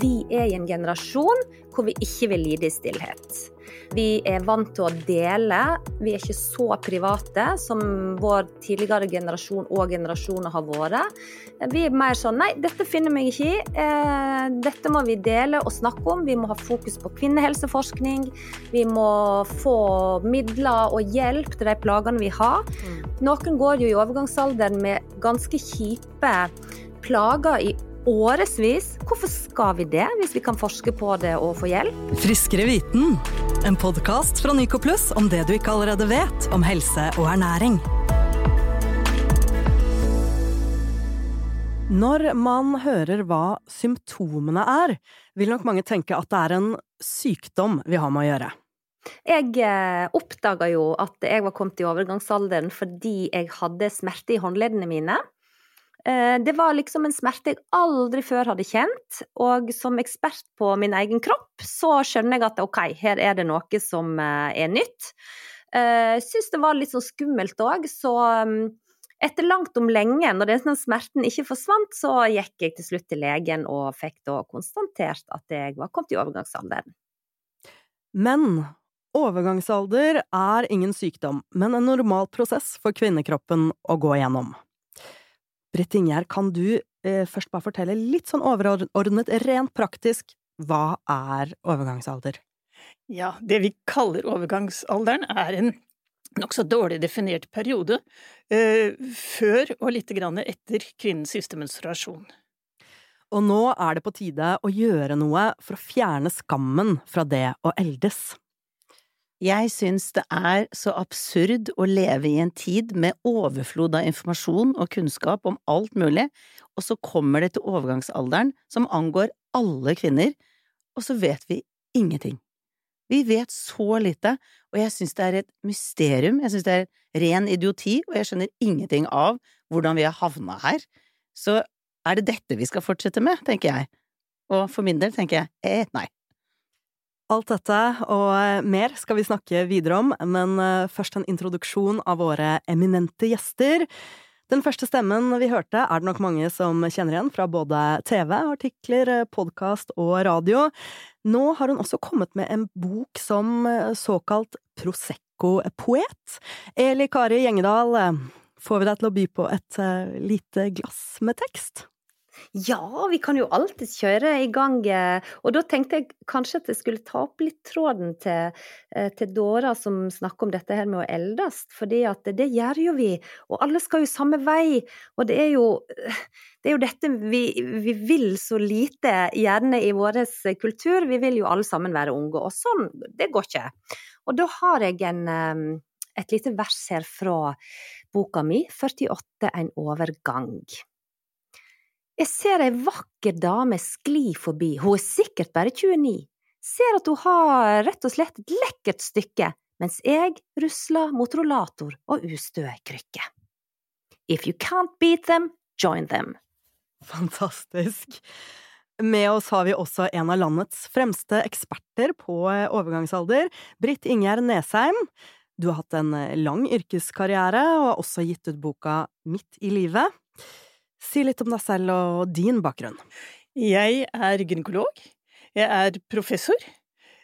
vi er i en generasjon hvor vi ikke vil lide i stillhet. Vi er vant til å dele. Vi er ikke så private som vår tidligere generasjon og generasjoner har vært. Vi er mer sånn nei, dette finner meg ikke i. Eh, dette må vi dele og snakke om. Vi må ha fokus på kvinnehelseforskning. Vi må få midler og hjelp til de plagene vi har. Mm. Noen går jo i overgangsalderen med ganske kjipe plager i årevis. Hvorfor skal vi det, hvis vi kan forske på det og få hjelp? Friskere viten, en podkast fra Nycoplus om det du ikke allerede vet om helse og ernæring. Når man hører hva symptomene er, vil nok mange tenke at det er en sykdom vi har med å gjøre. Jeg eh, oppdaga jo at jeg var kommet i overgangsalderen fordi jeg hadde smerte i håndleddene mine. Eh, det var liksom en smerte jeg aldri før hadde kjent, og som ekspert på min egen kropp, så skjønner jeg at ok, her er det noe som eh, er nytt. Jeg eh, syns det var litt sånn skummelt òg, så mm, etter langt om lenge, når den smerten ikke forsvant, så gikk jeg til slutt til legen og fikk da konstatert at jeg var kommet i overgangsalderen. Men overgangsalder er ingen sykdom, men en normal prosess for kvinnekroppen å gå igjennom. Britt Ingjerd, kan du eh, først bare fortelle litt sånn overordnet, rent praktisk, hva er overgangsalder? Ja, det vi kaller overgangsalderen er en nokså dårlig definert periode eh, før og lite grann etter kvinnens siste menstruasjon. Og nå er det på tide å gjøre noe for å fjerne skammen fra det å eldes. Jeg syns det er så absurd å leve i en tid med overflod av informasjon og kunnskap om alt mulig, og så kommer det til overgangsalderen som angår alle kvinner, og så vet vi ingenting. Vi vet så lite, og jeg syns det er et mysterium, jeg syns det er ren idioti, og jeg skjønner ingenting av hvordan vi har havna her. Så er det dette vi skal fortsette med, tenker jeg. Og for min del tenker jeg eh, nei. Alt dette og eh, mer skal vi snakke videre om, men eh, først en introduksjon av våre eminente gjester. Den første stemmen vi hørte, er det nok mange som kjenner igjen fra både TV, artikler, podkast og radio. Nå har hun også kommet med en bok som eh, såkalt Prosecco-poet. Eli Kari Gjengedal, får vi deg til å by på et lite glass med tekst? Ja, vi kan jo alltids kjøre i gang. Eh, og da tenkte jeg kanskje at jeg skulle ta opp litt tråden til, eh, til Dora som snakker om dette her med å eldes, fordi at det gjør jo vi. Og alle skal jo samme vei. Og det er jo, det er jo dette vi, vi vil så lite, gjerne i vår kultur. Vi vil jo alle sammen være unge, og sånn, det går ikke. Og da har jeg en, eh, et lite vers her fra boka mi, 48 en overgang. Jeg ser ei vakker dame skli forbi, hun er sikkert bare 29. Ser at hun har rett og slett et lekkert stykke, mens jeg rusler mot rollator og ustø krykke. If you can't beat them, join them. Fantastisk. Med oss har vi også en av landets fremste eksperter på overgangsalder, Britt Ingjerd Nesheim. Du har hatt en lang yrkeskarriere og har også gitt ut boka Midt i livet. Si litt om deg selv og din bakgrunn. Jeg er gynekolog. Jeg er professor.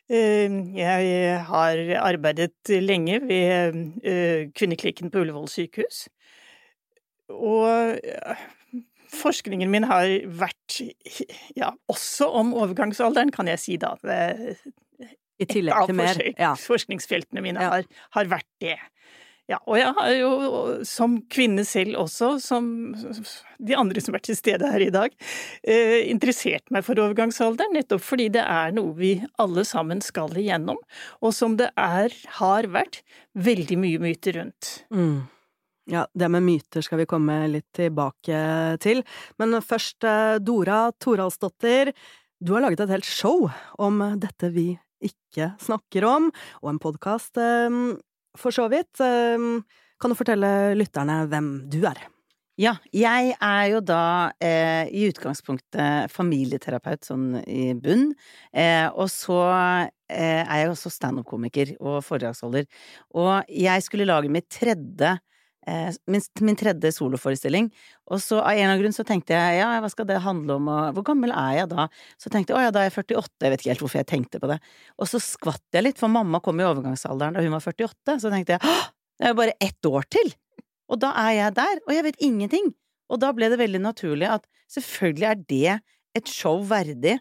Ehm, jeg har arbeidet lenge ved eh, kvinneklikken på Ullevål sykehus. Og forskningen min har vært ja, også om overgangsalderen, kan jeg si da. I tillegg til mer? Ja. Forskningsfeltene mine har, har vært det. Ja, og jeg har jo som kvinne selv også, som de andre som er til stede her i dag, eh, interessert meg for overgangsalderen, nettopp fordi det er noe vi alle sammen skal igjennom, og som det er, har vært, veldig mye myter rundt. Mm. Ja, det med myter skal vi komme litt tilbake til, men først eh, Dora Toralsdottir, du har laget et helt show om dette vi ikke snakker om, og en podkast eh, for så vidt. Ehm, kan du fortelle lytterne hvem du er? Ja, jeg er jo da eh, i utgangspunktet familieterapeut sånn i bunn, eh, og så eh, er jeg også standup-komiker og foredragsholder. Og jeg skulle lage mitt tredje min, min, tredje soloforestilling. Og så av en eller annen grunn så tenkte jeg ja, hva skal det handle om, og hvor gammel er jeg da? Så tenkte jeg å ja, da er jeg 48, jeg vet ikke helt hvorfor jeg tenkte på det. Og så skvatt jeg litt, for mamma kom i overgangsalderen da hun var 48, så tenkte jeg det er jo bare ett år til! Og da er jeg der, og jeg vet ingenting. Og da ble det veldig naturlig at selvfølgelig er det et show verdig.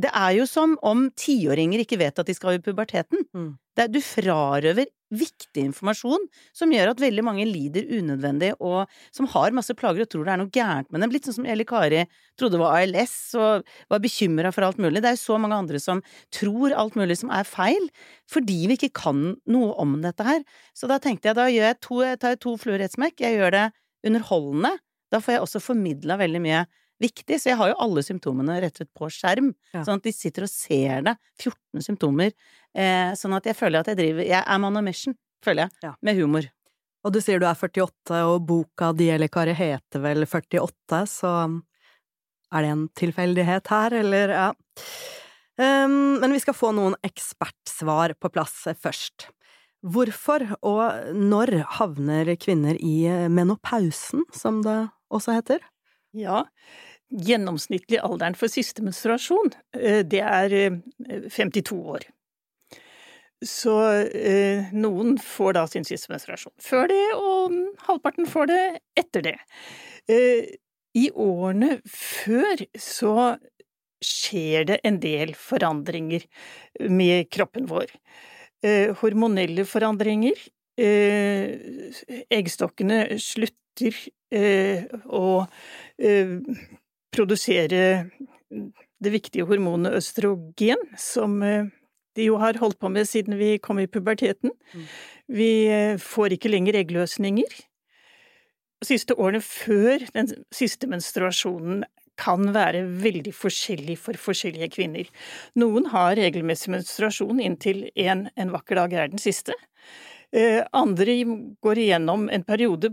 Det er jo som om tiåringer ikke vet at de skal i puberteten. Mm. Det, du frarøver viktig informasjon som gjør at veldig mange lider unødvendig, og som har masse plager og tror det er noe gærent med dem. Litt sånn som Eli Kari trodde var ALS og var bekymra for alt mulig. Det er jo så mange andre som tror alt mulig som er feil, fordi vi ikke kan noe om dette her. Så da tenkte jeg da gjør jeg to, jeg tar jeg to fluer i ett smekk. Jeg gjør det underholdende. Da får jeg også formidla veldig mye viktig, så jeg har jo alle symptomene rettet på skjerm. Ja. Sånn at de sitter og ser det. 14 symptomer. Eh, sånn at jeg føler at jeg driver Jeg er man on mission, føler jeg. Ja. Med humor. Og du sier du er 48, og boka di eller Kari heter vel 48, så er det en tilfeldighet her, eller ja. Um, men vi skal få noen ekspertsvar på plass først. Hvorfor og når havner kvinner i menopausen, som det også heter? Ja, gjennomsnittlig alderen for siste menstruasjon, eh, det er 52 eh, år. Så eh, noen får da sin siste menstruasjon før det, og halvparten får det etter det. I årene før så skjer det en del forandringer med kroppen vår. Hormonelle forandringer. Eggstokkene slutter å produsere det viktige hormonet østrogen, som eh, de jo har holdt på med siden vi kom i puberteten. Mm. Vi eh, får ikke lenger eggløsninger. De siste årene før den siste menstruasjonen kan være veldig forskjellig for forskjellige kvinner. Noen har regelmessig menstruasjon inntil en, en vakker dag er den siste. Eh, andre går igjennom en periode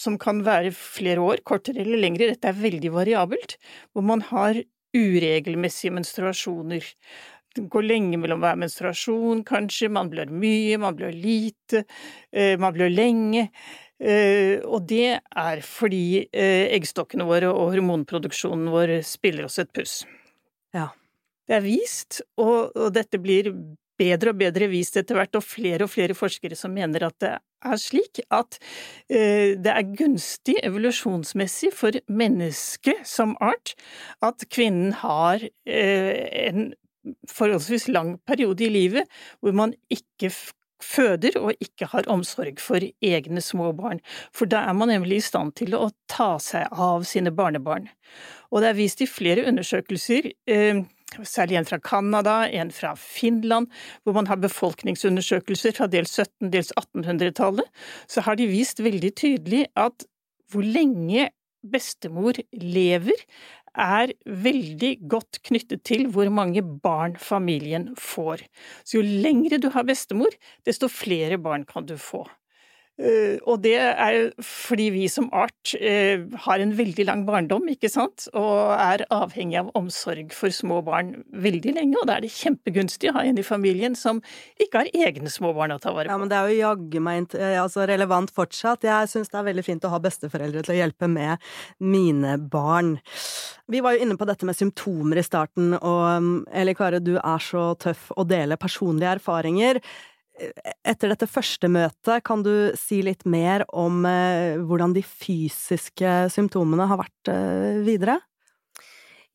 som kan være flere år, kortere eller lengre, dette er veldig variabelt, hvor man har uregelmessige menstruasjoner. Det går lenge mellom hver menstruasjon, kanskje, man blør mye, man blør lite, eh, man blør lenge. Eh, og det er fordi eh, eggstokkene våre og hormonproduksjonen vår spiller oss et puss. Ja. Det er vist, og, og dette blir bedre og bedre vist etter hvert, og flere og flere forskere som mener at det er slik at eh, det er gunstig evolusjonsmessig for mennesket som art at kvinnen har eh, en forholdsvis lang periode i livet hvor man ikke føder og ikke har omsorg for egne små barn, for da er man nemlig i stand til å ta seg av sine barnebarn. Og det er vist i flere undersøkelser eh, særlig en fra Canada, en fra Finland, hvor man har befolkningsundersøkelser fra dels 17-, dels 1800-tallet, så har de vist veldig tydelig at hvor lenge bestemor lever, er veldig godt knyttet til hvor mange barn familien får. Så jo lengre du har bestemor, desto flere barn kan du få. Eh, og det er fordi vi som art eh, har en veldig lang barndom, ikke sant, og er avhengig av omsorg for små barn veldig lenge, og da er det kjempegunstig å ha en i familien som ikke har egne små barn å ta vare på. Ja, men det er jo jaggu meg eh, altså, relevant fortsatt. Jeg syns det er veldig fint å ha besteforeldre til å hjelpe med mine barn. Vi var jo inne på dette med symptomer i starten, og mm, Eli Kare, du er så tøff å dele personlige erfaringer etter dette første møtet, kan du si litt mer om eh, hvordan de fysiske symptomene har vært eh, videre?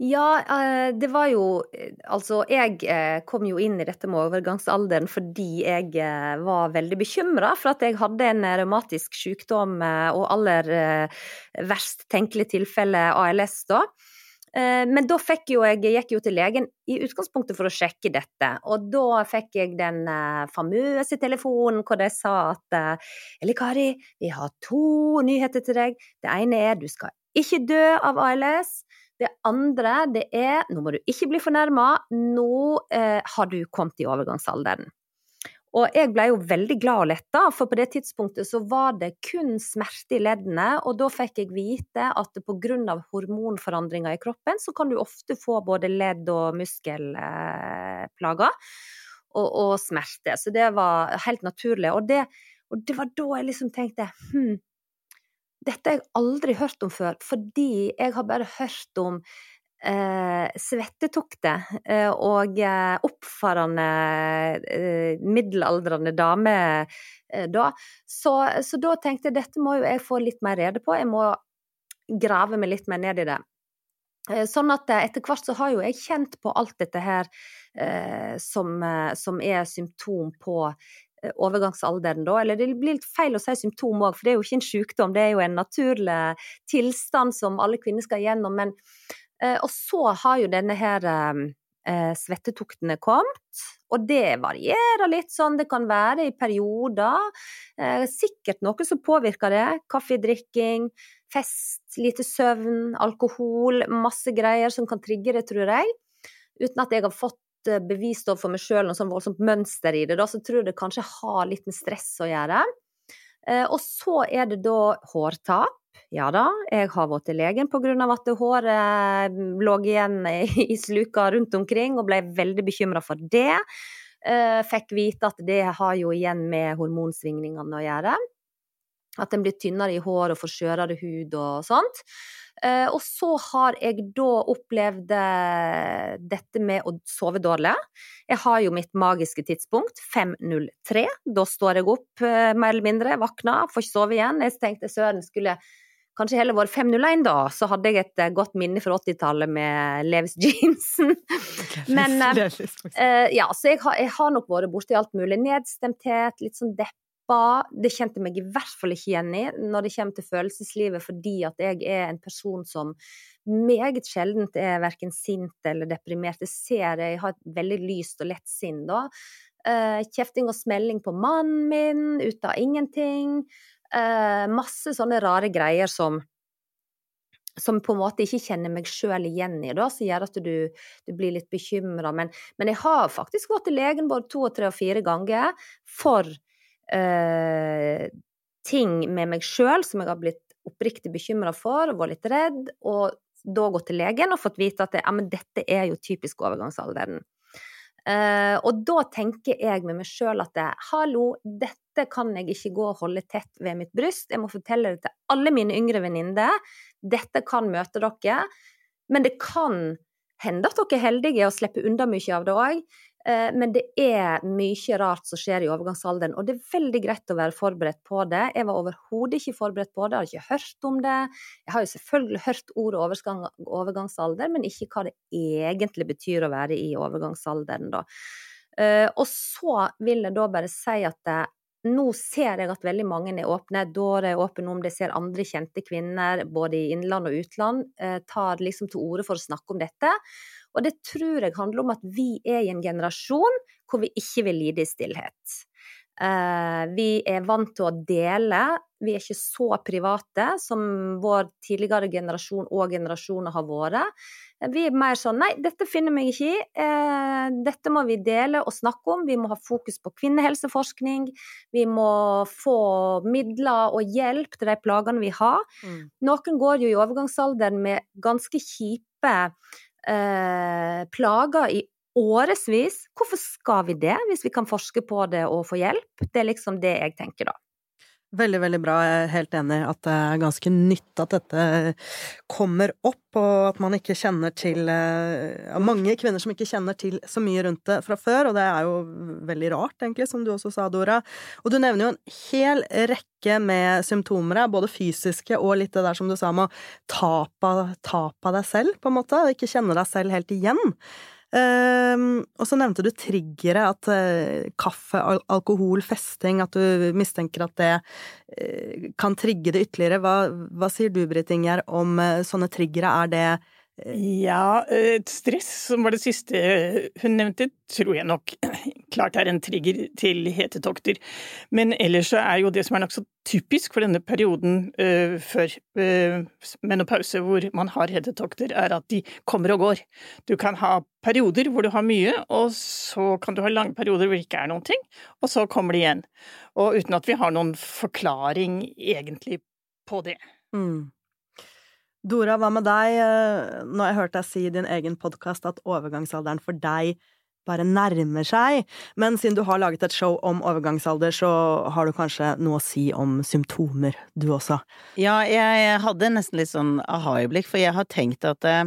Ja, eh, det var jo Altså, jeg kom jo inn i dette med overgangsalderen fordi jeg var veldig bekymra for at jeg hadde en revmatisk sykdom, og aller verst tenkelig tilfelle ALS da. Eh, men da jo jeg, jeg gikk jo til legen i utgangspunktet for å sjekke dette, og da fikk jeg den uh, famøse telefonen hvor de sa at uh, Eli Kari, vi har to nyheter til deg. Det ene er du skal ikke dø av ALS. Det andre det er, nå må du ikke bli fornærma, nå eh, har du kommet i overgangsalderen. Og jeg ble jo veldig glad og letta, for på det tidspunktet så var det kun smerte i leddene, og da fikk jeg vite at pga. hormonforandringer i kroppen, så kan du ofte få både ledd- og muskelplager og, og, smerte. Så det var helt naturlig. Og det Og det var da jeg liksom tenkte hm, dette har jeg aldri hørt om før, fordi jeg har bare hørt om eh, svettetokter eh, og eh, oppfarende eh, middelaldrende dame eh, da. Så, så, da tenkte jeg dette må jo jeg få litt mer rede på, jeg må grave meg litt mer ned i det. Eh, sånn at etter hvert så har jo jeg kjent på alt dette her som, som er symptom på overgangsalderen, da. Eller det blir litt feil å si symptom òg, for det er jo ikke en sykdom, det er jo en naturlig tilstand som alle kvinner skal gjennom. Men, eh, og så har jo denne her eh, svettetuktene kommet, og det varierer litt sånn. Det kan være i perioder. Eh, sikkert noe som påvirker det. Kaffedrikking, fest, lite søvn, alkohol. Masse greier som kan trigge det, tror jeg. Uten at jeg har fått Eh, bevist for meg sjøl noe sånn voldsomt mønster i det, da, så tror jeg det kanskje har litt med stress å gjøre. Eh, og så er det da hårtap. Ja da, jeg har vært til legen pga. at håret mm, lå igjen i sluka rundt omkring, og ble veldig bekymra for det. Eh, fikk vite at det har jo igjen med hormonsvingningene å gjøre. At en blir tynnere i hår og får skjørere hud og sånt. Eh, og så har jeg da opplevd eh, dette med å sove dårlig. Jeg har jo mitt magiske tidspunkt, 5.03. Da står jeg opp, mer eller mindre, våkner, får ikke sove igjen. Jeg tenkte søren skulle kanskje heller vært 5.01 da, så hadde jeg et godt minne fra 80-tallet med Levis jeansen. Men ja, så jeg har, jeg har nok vært borti alt mulig. Nedstemthet, litt sånn deppa. Det kjente meg i hvert fall ikke igjen i når det kommer til følelseslivet, fordi at jeg er en person som meget sjeldent er verken sint eller deprimert. Jeg ser det, Jeg har et veldig lyst og lett sinn, da. Uh, kjefting og smelling på mannen min ut av ingenting. Uh, masse sånne rare greier som som på en måte ikke kjenner meg sjøl igjen i, da, som gjør at du, du blir litt bekymra. Men, men, jeg har faktisk gått til legen både to, tre og fire ganger for eh, ting med meg sjøl som jeg har blitt oppriktig bekymra for, og vært litt redd, og da gått til legen og fått vite at det, ja, dette er jo typisk overgangsalderen. Eh, og da tenker jeg med meg sjøl at det, hallo, dette kan jeg ikke gå og holde tett ved mitt bryst. Jeg må fortelle det til alle mine yngre venninner. Dette kan møte dere. Men det kan hende at dere er heldige og slipper unna mye av det òg. Eh, men det er mye rart som skjer i overgangsalderen, og det er veldig greit å være forberedt på det. Jeg var overhodet ikke forberedt på det, jeg har ikke hørt om det. Jeg har jo selvfølgelig hørt ordet overgangsalder, men ikke hva det egentlig betyr å være i overgangsalderen, da. Eh, og så vil jeg da bare si at det, nå ser jeg at veldig mange er åpne. Dåre er åpen om det, ser andre kjente kvinner både i innland og utland eh, tar liksom til orde for å snakke om dette. Og det tror jeg handler om at vi er i en generasjon hvor vi ikke vil lide i stillhet. Uh, vi er vant til å dele, vi er ikke så private som vår tidligere generasjon og generasjoner har vært. Vi er mer sånn nei, dette finner meg ikke i, uh, dette må vi dele og snakke om. Vi må ha fokus på kvinnehelseforskning, vi må få midler og hjelp til de plagene vi har. Mm. Noen går jo i overgangsalderen med ganske kjipe eh, plager i årevis. Hvorfor skal vi det, hvis vi kan forske på det og få hjelp? Det er liksom det jeg tenker, da. Veldig, veldig bra. Jeg er helt enig at det er ganske nytt at dette kommer opp, og at man ikke kjenner til ja, Mange kvinner som ikke kjenner til så mye rundt det fra før, og det er jo veldig rart, egentlig, som du også sa, Dora. Og du nevner jo en hel rekke med symptomer, både fysiske og litt det der som du sa med å ta på deg selv, på en måte, og ikke kjenne deg selv helt igjen. Um, og så nevnte du triggere, at uh, kaffe, al alkohol, festing, at du mistenker at det uh, kan trigge det ytterligere. Hva, hva sier du, Britt Ingjerd, om uh, sånne triggere? Er det ja, stress, som var det siste hun nevnte, tror jeg nok klart er en trigger til hetetokter. Men ellers så er jo det som er nokså typisk for denne perioden uh, før uh, menopause, hvor man har hetetokter, er at de kommer og går. Du kan ha perioder hvor du har mye, og så kan du ha lange perioder hvor det ikke er noen ting, og så kommer de igjen. Og uten at vi har noen forklaring egentlig på det. Mm. Dora, hva med deg? Eh, nå har jeg hørt deg si i din egen podkast at overgangsalderen for deg bare nærmer seg. Men siden du har laget et show om overgangsalder, så har du kanskje noe å si om symptomer, du også? Ja, jeg hadde nesten litt sånn aha-øyeblikk, for jeg har tenkt at eh,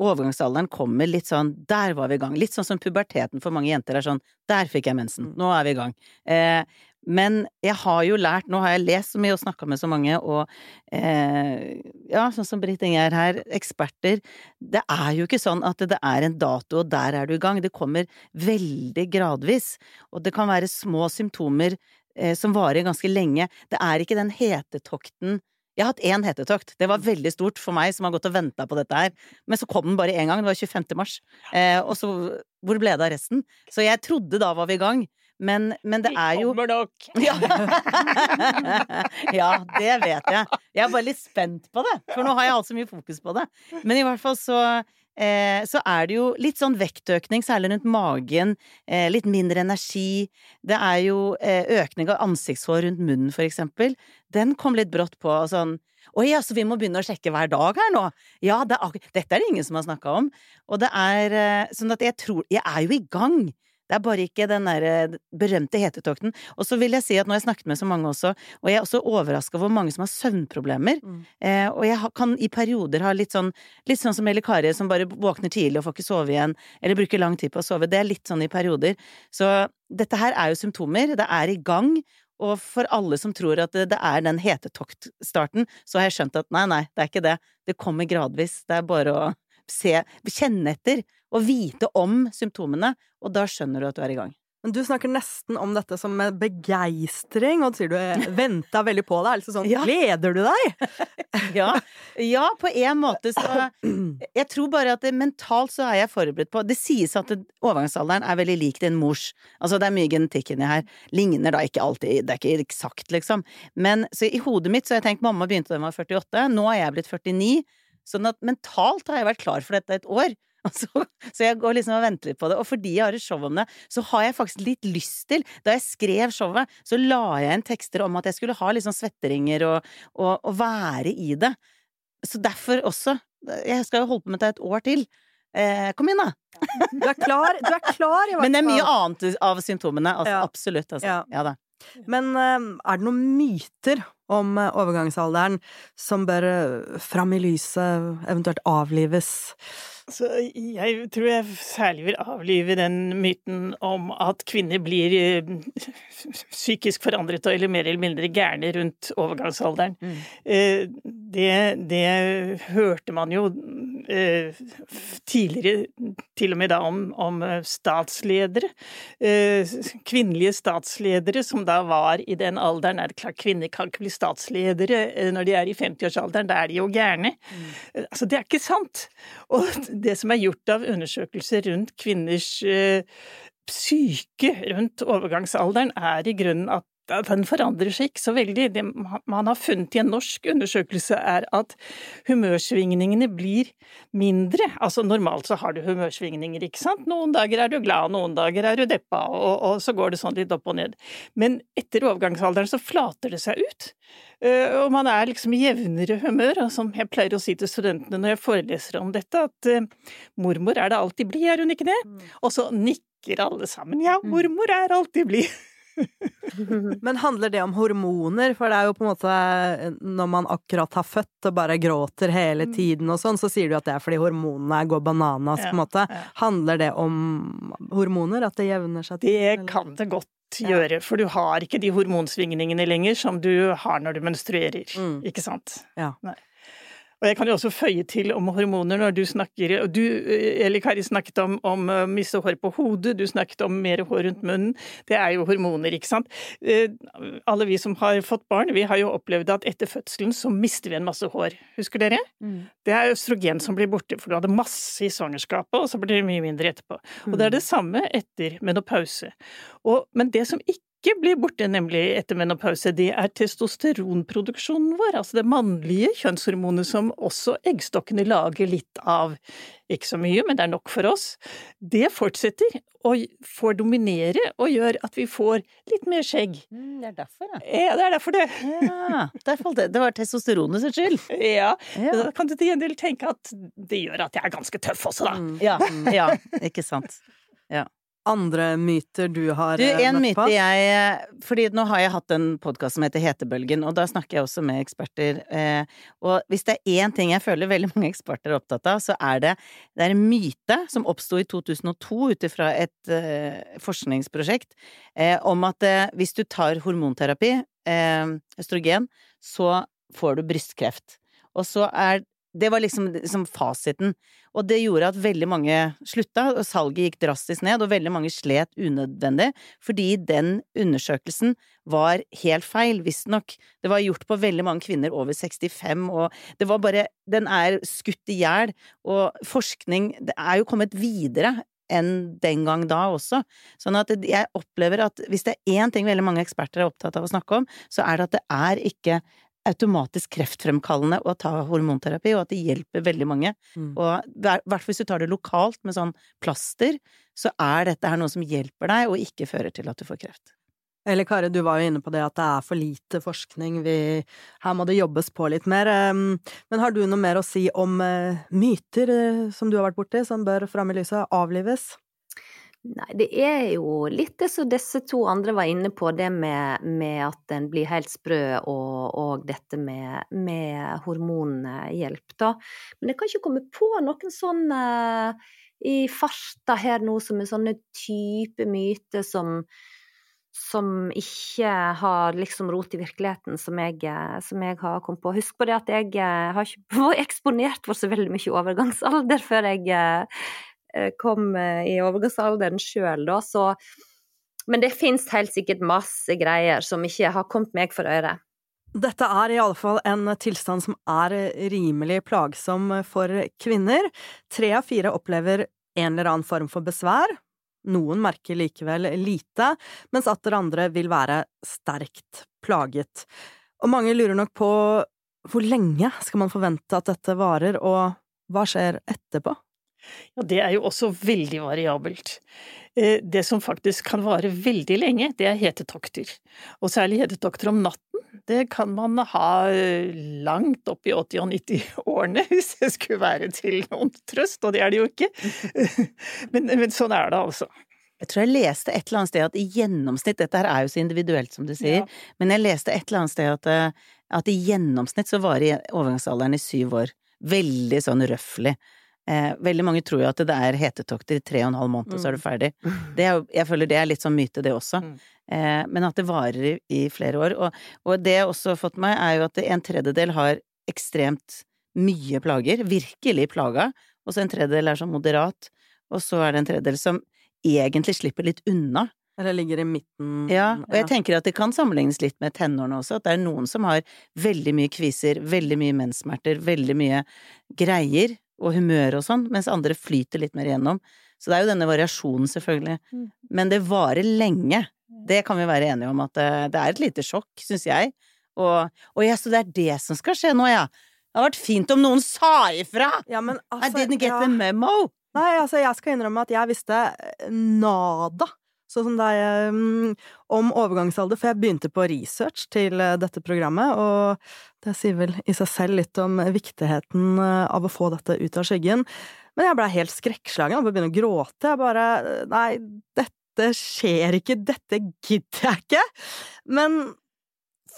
overgangsalderen kommer litt sånn Der var vi i gang. Litt sånn som puberteten for mange jenter er sånn Der fikk jeg mensen. Nå er vi i gang. Eh, men jeg har jo lært, nå har jeg lest så mye og snakka med så mange, og eh, ja, sånn som Britt Ingjerd her, eksperter Det er jo ikke sånn at det er en dato, og der er du i gang. Det kommer veldig gradvis. Og det kan være små symptomer eh, som varer ganske lenge. Det er ikke den hetetokten jeg har hatt én hetetokt. Det var veldig stort for meg som har gått og venta på dette her. Men så kom den bare én gang. Det var 25. mars. Eh, og så Hvor ble det av resten? Så jeg trodde da var vi i gang. Men, men det er jo Kommer nok! Ja. ja, det vet jeg. Jeg er bare litt spent på det, for nå har jeg hatt så mye fokus på det. Men i hvert fall så eh, så er det jo litt sånn vektøkning, særlig rundt magen. Eh, litt mindre energi. Det er jo eh, økning av ansiktshår rundt munnen, for eksempel. Den kom litt brått på. Sånn Oi, ja, så vi må begynne å sjekke hver dag her nå? Ja, det er, dette er det ingen som har snakka om. Og det er eh, sånn at jeg tror Jeg er jo i gang. Det er bare ikke den der eh, berømte hetetokten. Og så vil jeg si at nå har jeg snakket med så mange også, og jeg er også overraska over hvor mange som har søvnproblemer. Mm. Eh, og jeg kan i perioder ha litt sånn litt sånn som Eli Kari, som bare våkner tidlig og får ikke sove igjen, eller bruker lang tid på å sove. Det er litt sånn i perioder. Så dette her er jo symptomer. Det er i gang. Og for alle som tror at det, det er den hetetokt-starten, så har jeg skjønt at nei, nei, det er ikke det. Det kommer gradvis. Det er bare å se, kjenne etter og vite om symptomene, og da skjønner du at du er i gang. Men du snakker nesten om dette som med begeistring, og du sier du venta veldig på det. Altså sånn, ja. gleder du deg? ja. ja, på en måte så Jeg tror bare at det, mentalt så er jeg forberedt på Det sies at overgangsalderen er veldig lik din mors. Altså det er mye genetikk inni her. Ligner da ikke alltid, det er ikke eksakt, liksom. Men så i hodet mitt så har jeg tenkt mamma begynte da hun var 48, nå er jeg blitt 49. Sånn at mentalt har jeg vært klar for dette et år. Så, så, jeg går liksom og venter litt på det. Og fordi jeg har et show om det, så har jeg faktisk litt lyst til Da jeg skrev showet, så la jeg inn tekster om at jeg skulle ha sånn svetteringer og, og, og være i det. Så derfor også Jeg skal jo holde på med det et år til. Eh, kom inn, da! Du er klar, du er klar i hvert fall. Men det er mye annet av symptomene. Altså, ja. Absolutt. Altså. Ja. ja. Men eh, er det noen myter om eh, overgangsalderen som bør eh, fram i lyset, eventuelt avlives? Så jeg tror jeg særlig vil avlive den myten om at kvinner blir eh, psykisk forandret eller mer eller mindre gærne rundt overgangsalderen. Mm. Eh, det, det, hørte man jo eh, tidligere til og med da om, om statsledere. Kvinnelige statsledere som da var i den alderen. Er det klart kvinner kan ikke bli statsledere når de er i 50-årsalderen, da er de jo gærne. Mm. Altså, det er ikke sant. Og det som er gjort av undersøkelser rundt kvinners eh, psyke rundt overgangsalderen, er i grunnen at den forandrer seg ikke så veldig. Det man har funnet i en norsk undersøkelse, er at humørsvingningene blir mindre. Altså normalt så har du humørsvingninger, ikke sant. Noen dager er du glad, noen dager er du deppa, og, og så går det sånn litt opp og ned. Men etter overgangsalderen så flater det seg ut. Eh, og man er liksom i jevnere humør, og som jeg pleier å si til studentene når jeg foreleser om dette, at uh, mormor er det alltid blid, er hun ikke det? Mm. Og så nikker alle sammen. Ja, mm. mormor er alltid blid. Men handler det om hormoner? For det er jo på en måte når man akkurat har født og bare gråter hele mm. tiden og sånn, så sier du at det er fordi hormonene går bananas, ja, på en måte. Handler det om hormoner? At det jevner seg til? Det kan det godt gjøre, for du har ikke de hormonsvingningene lenger som du har når du menstruerer, mm. ikke sant? Ja. Nei. Og jeg kan jo også føye til om hormoner når du snakker Du, Eli Kari, snakket om, om uh, miste hår på hodet, du snakket om mer hår rundt munnen. Det er jo hormoner, ikke sant. Uh, alle vi som har fått barn, vi har jo opplevd at etter fødselen så mister vi en masse hår. Husker dere? Mm. Det er østrogen som blir borte, for du hadde masse i svangerskapet, og så blir det mye mindre etterpå. Og det er det samme etter menopause. Og, men det som ikke ikke blir borte, nemlig etter menopause, det er testosteronproduksjonen vår, altså det mannlige kjønnshormonet som også eggstokkene lager litt av. Ikke så mye, men det er nok for oss. Det fortsetter og får dominere og gjør at vi får litt mer skjegg. Mm, det er derfor, ja. Ja, det er derfor det. Ja, derfor det. det var testosteronet sin skyld. Ja. ja. Da kan du til gjengjeld tenke at det gjør at jeg er ganske tøff også, da. Mm. Ja, ja, ikke sant. Ja. Andre myter du har Du, eh, en møtt myte på? jeg Fordi nå har jeg hatt en podkast som heter Hetebølgen, og da snakker jeg også med eksperter. Eh, og hvis det er én ting jeg føler veldig mange eksperter er opptatt av, så er det Det er en myte som oppsto i 2002 ut ifra et eh, forskningsprosjekt eh, om at eh, hvis du tar hormonterapi, eh, østrogen, så får du brystkreft. Og så er det var liksom, liksom fasiten. Og det gjorde at veldig mange slutta, og salget gikk drastisk ned, og veldig mange slet unødvendig, fordi den undersøkelsen var helt feil, visstnok. Det var gjort på veldig mange kvinner over 65, og det var bare Den er skutt i hjel, og forskning Det er jo kommet videre enn den gang da også. Sånn at jeg opplever at hvis det er én ting veldig mange eksperter er opptatt av å snakke om, så er det at det er ikke automatisk kreftfremkallende å ta hormonterapi, og at det hjelper veldig mange. Mm. Og i hvert fall hvis du tar det lokalt med sånn plaster, så er dette her noe som hjelper deg, og ikke fører til at du får kreft. Eller Kari, du var jo inne på det at det er for lite forskning, vi, her må det jobbes på litt mer. Men har du noe mer å si om eh, myter eh, som du har vært borti, som bør fram i lyset, avlives? Nei, det er jo litt det som disse to andre var inne på, det med, med at en blir helt sprø, og, og dette med, med hormonhjelp, da. Men jeg kan ikke komme på noen sånn eh, i farta her nå som er sånne type myter som som ikke har liksom rot i virkeligheten, som jeg, som jeg har kommet på. Husk på det at jeg eh, har ikke vært eksponert for så veldig mye overgangsalder før jeg eh, kom eh, i overgangsalderen sjøl, da, så Men det fins helt sikkert masse greier som ikke har kommet meg for øre. Dette er i alle fall en tilstand som er rimelig plagsom for kvinner. Tre av fire opplever en eller annen form for besvær. Noen merker likevel lite, mens atter andre vil være sterkt plaget. Og mange lurer nok på hvor lenge skal man forvente at dette varer, og hva skjer etterpå? Ja, det er jo også veldig variabelt. Eh, Det som faktisk kan vare veldig lenge, det er hetetokter. Og særlig hetetokter om natten. Det kan man ha eh, langt opp i 80- og 90-årene, hvis det skulle være til noen trøst, og det er det jo ikke. Men, men sånn er det altså. Jeg tror jeg leste et eller annet sted at i gjennomsnitt, dette her er jo så individuelt som du sier, Ja. men jeg leste et eller annet sted at, eh, at i gjennomsnitt så varer overgangsalderen i syv år. Veldig sånn røffelig. Eh, veldig mange tror jo at det er hetetokter i tre og en halv måned, og så er du ferdig. Det er jeg føler det er litt sånn myte, det også. Mm. Eh, men at det varer i, i flere år. Og, og det jeg også har fått meg, er jo at en tredjedel har ekstremt mye plager, virkelig plaga, og så en tredjedel er sånn moderat, og så er det en tredjedel som egentlig slipper litt unna. Eller ligger i midten? Ja, og jeg tenker at det kan sammenlignes litt med tenårene også, at det er noen som har veldig mye kviser, veldig mye menssmerter, veldig mye greier og humør og sånn, mens andre flyter litt mer igjennom. Så det er jo denne variasjonen, selvfølgelig. Mm. Men det varer lenge. Det kan vi være enige om, at det, det er et lite sjokk, syns jeg. Og, og ja, så det er det som skal skje nå, ja. Det hadde vært fint om noen sa ifra! Ja, men I altså, didn't get ja. the memo! Nei, altså, jeg skal innrømme at jeg visste eh, nada, sånn som deg, um, om overgangsalder, for jeg begynte på research til eh, dette programmet, og det sier vel i seg selv litt om viktigheten eh, av å få dette ut av skyggen. Men jeg blei helt skrekkslagen, og begynte å gråte, jeg bare Nei, dette skjer ikke, dette gidder jeg ikke! Men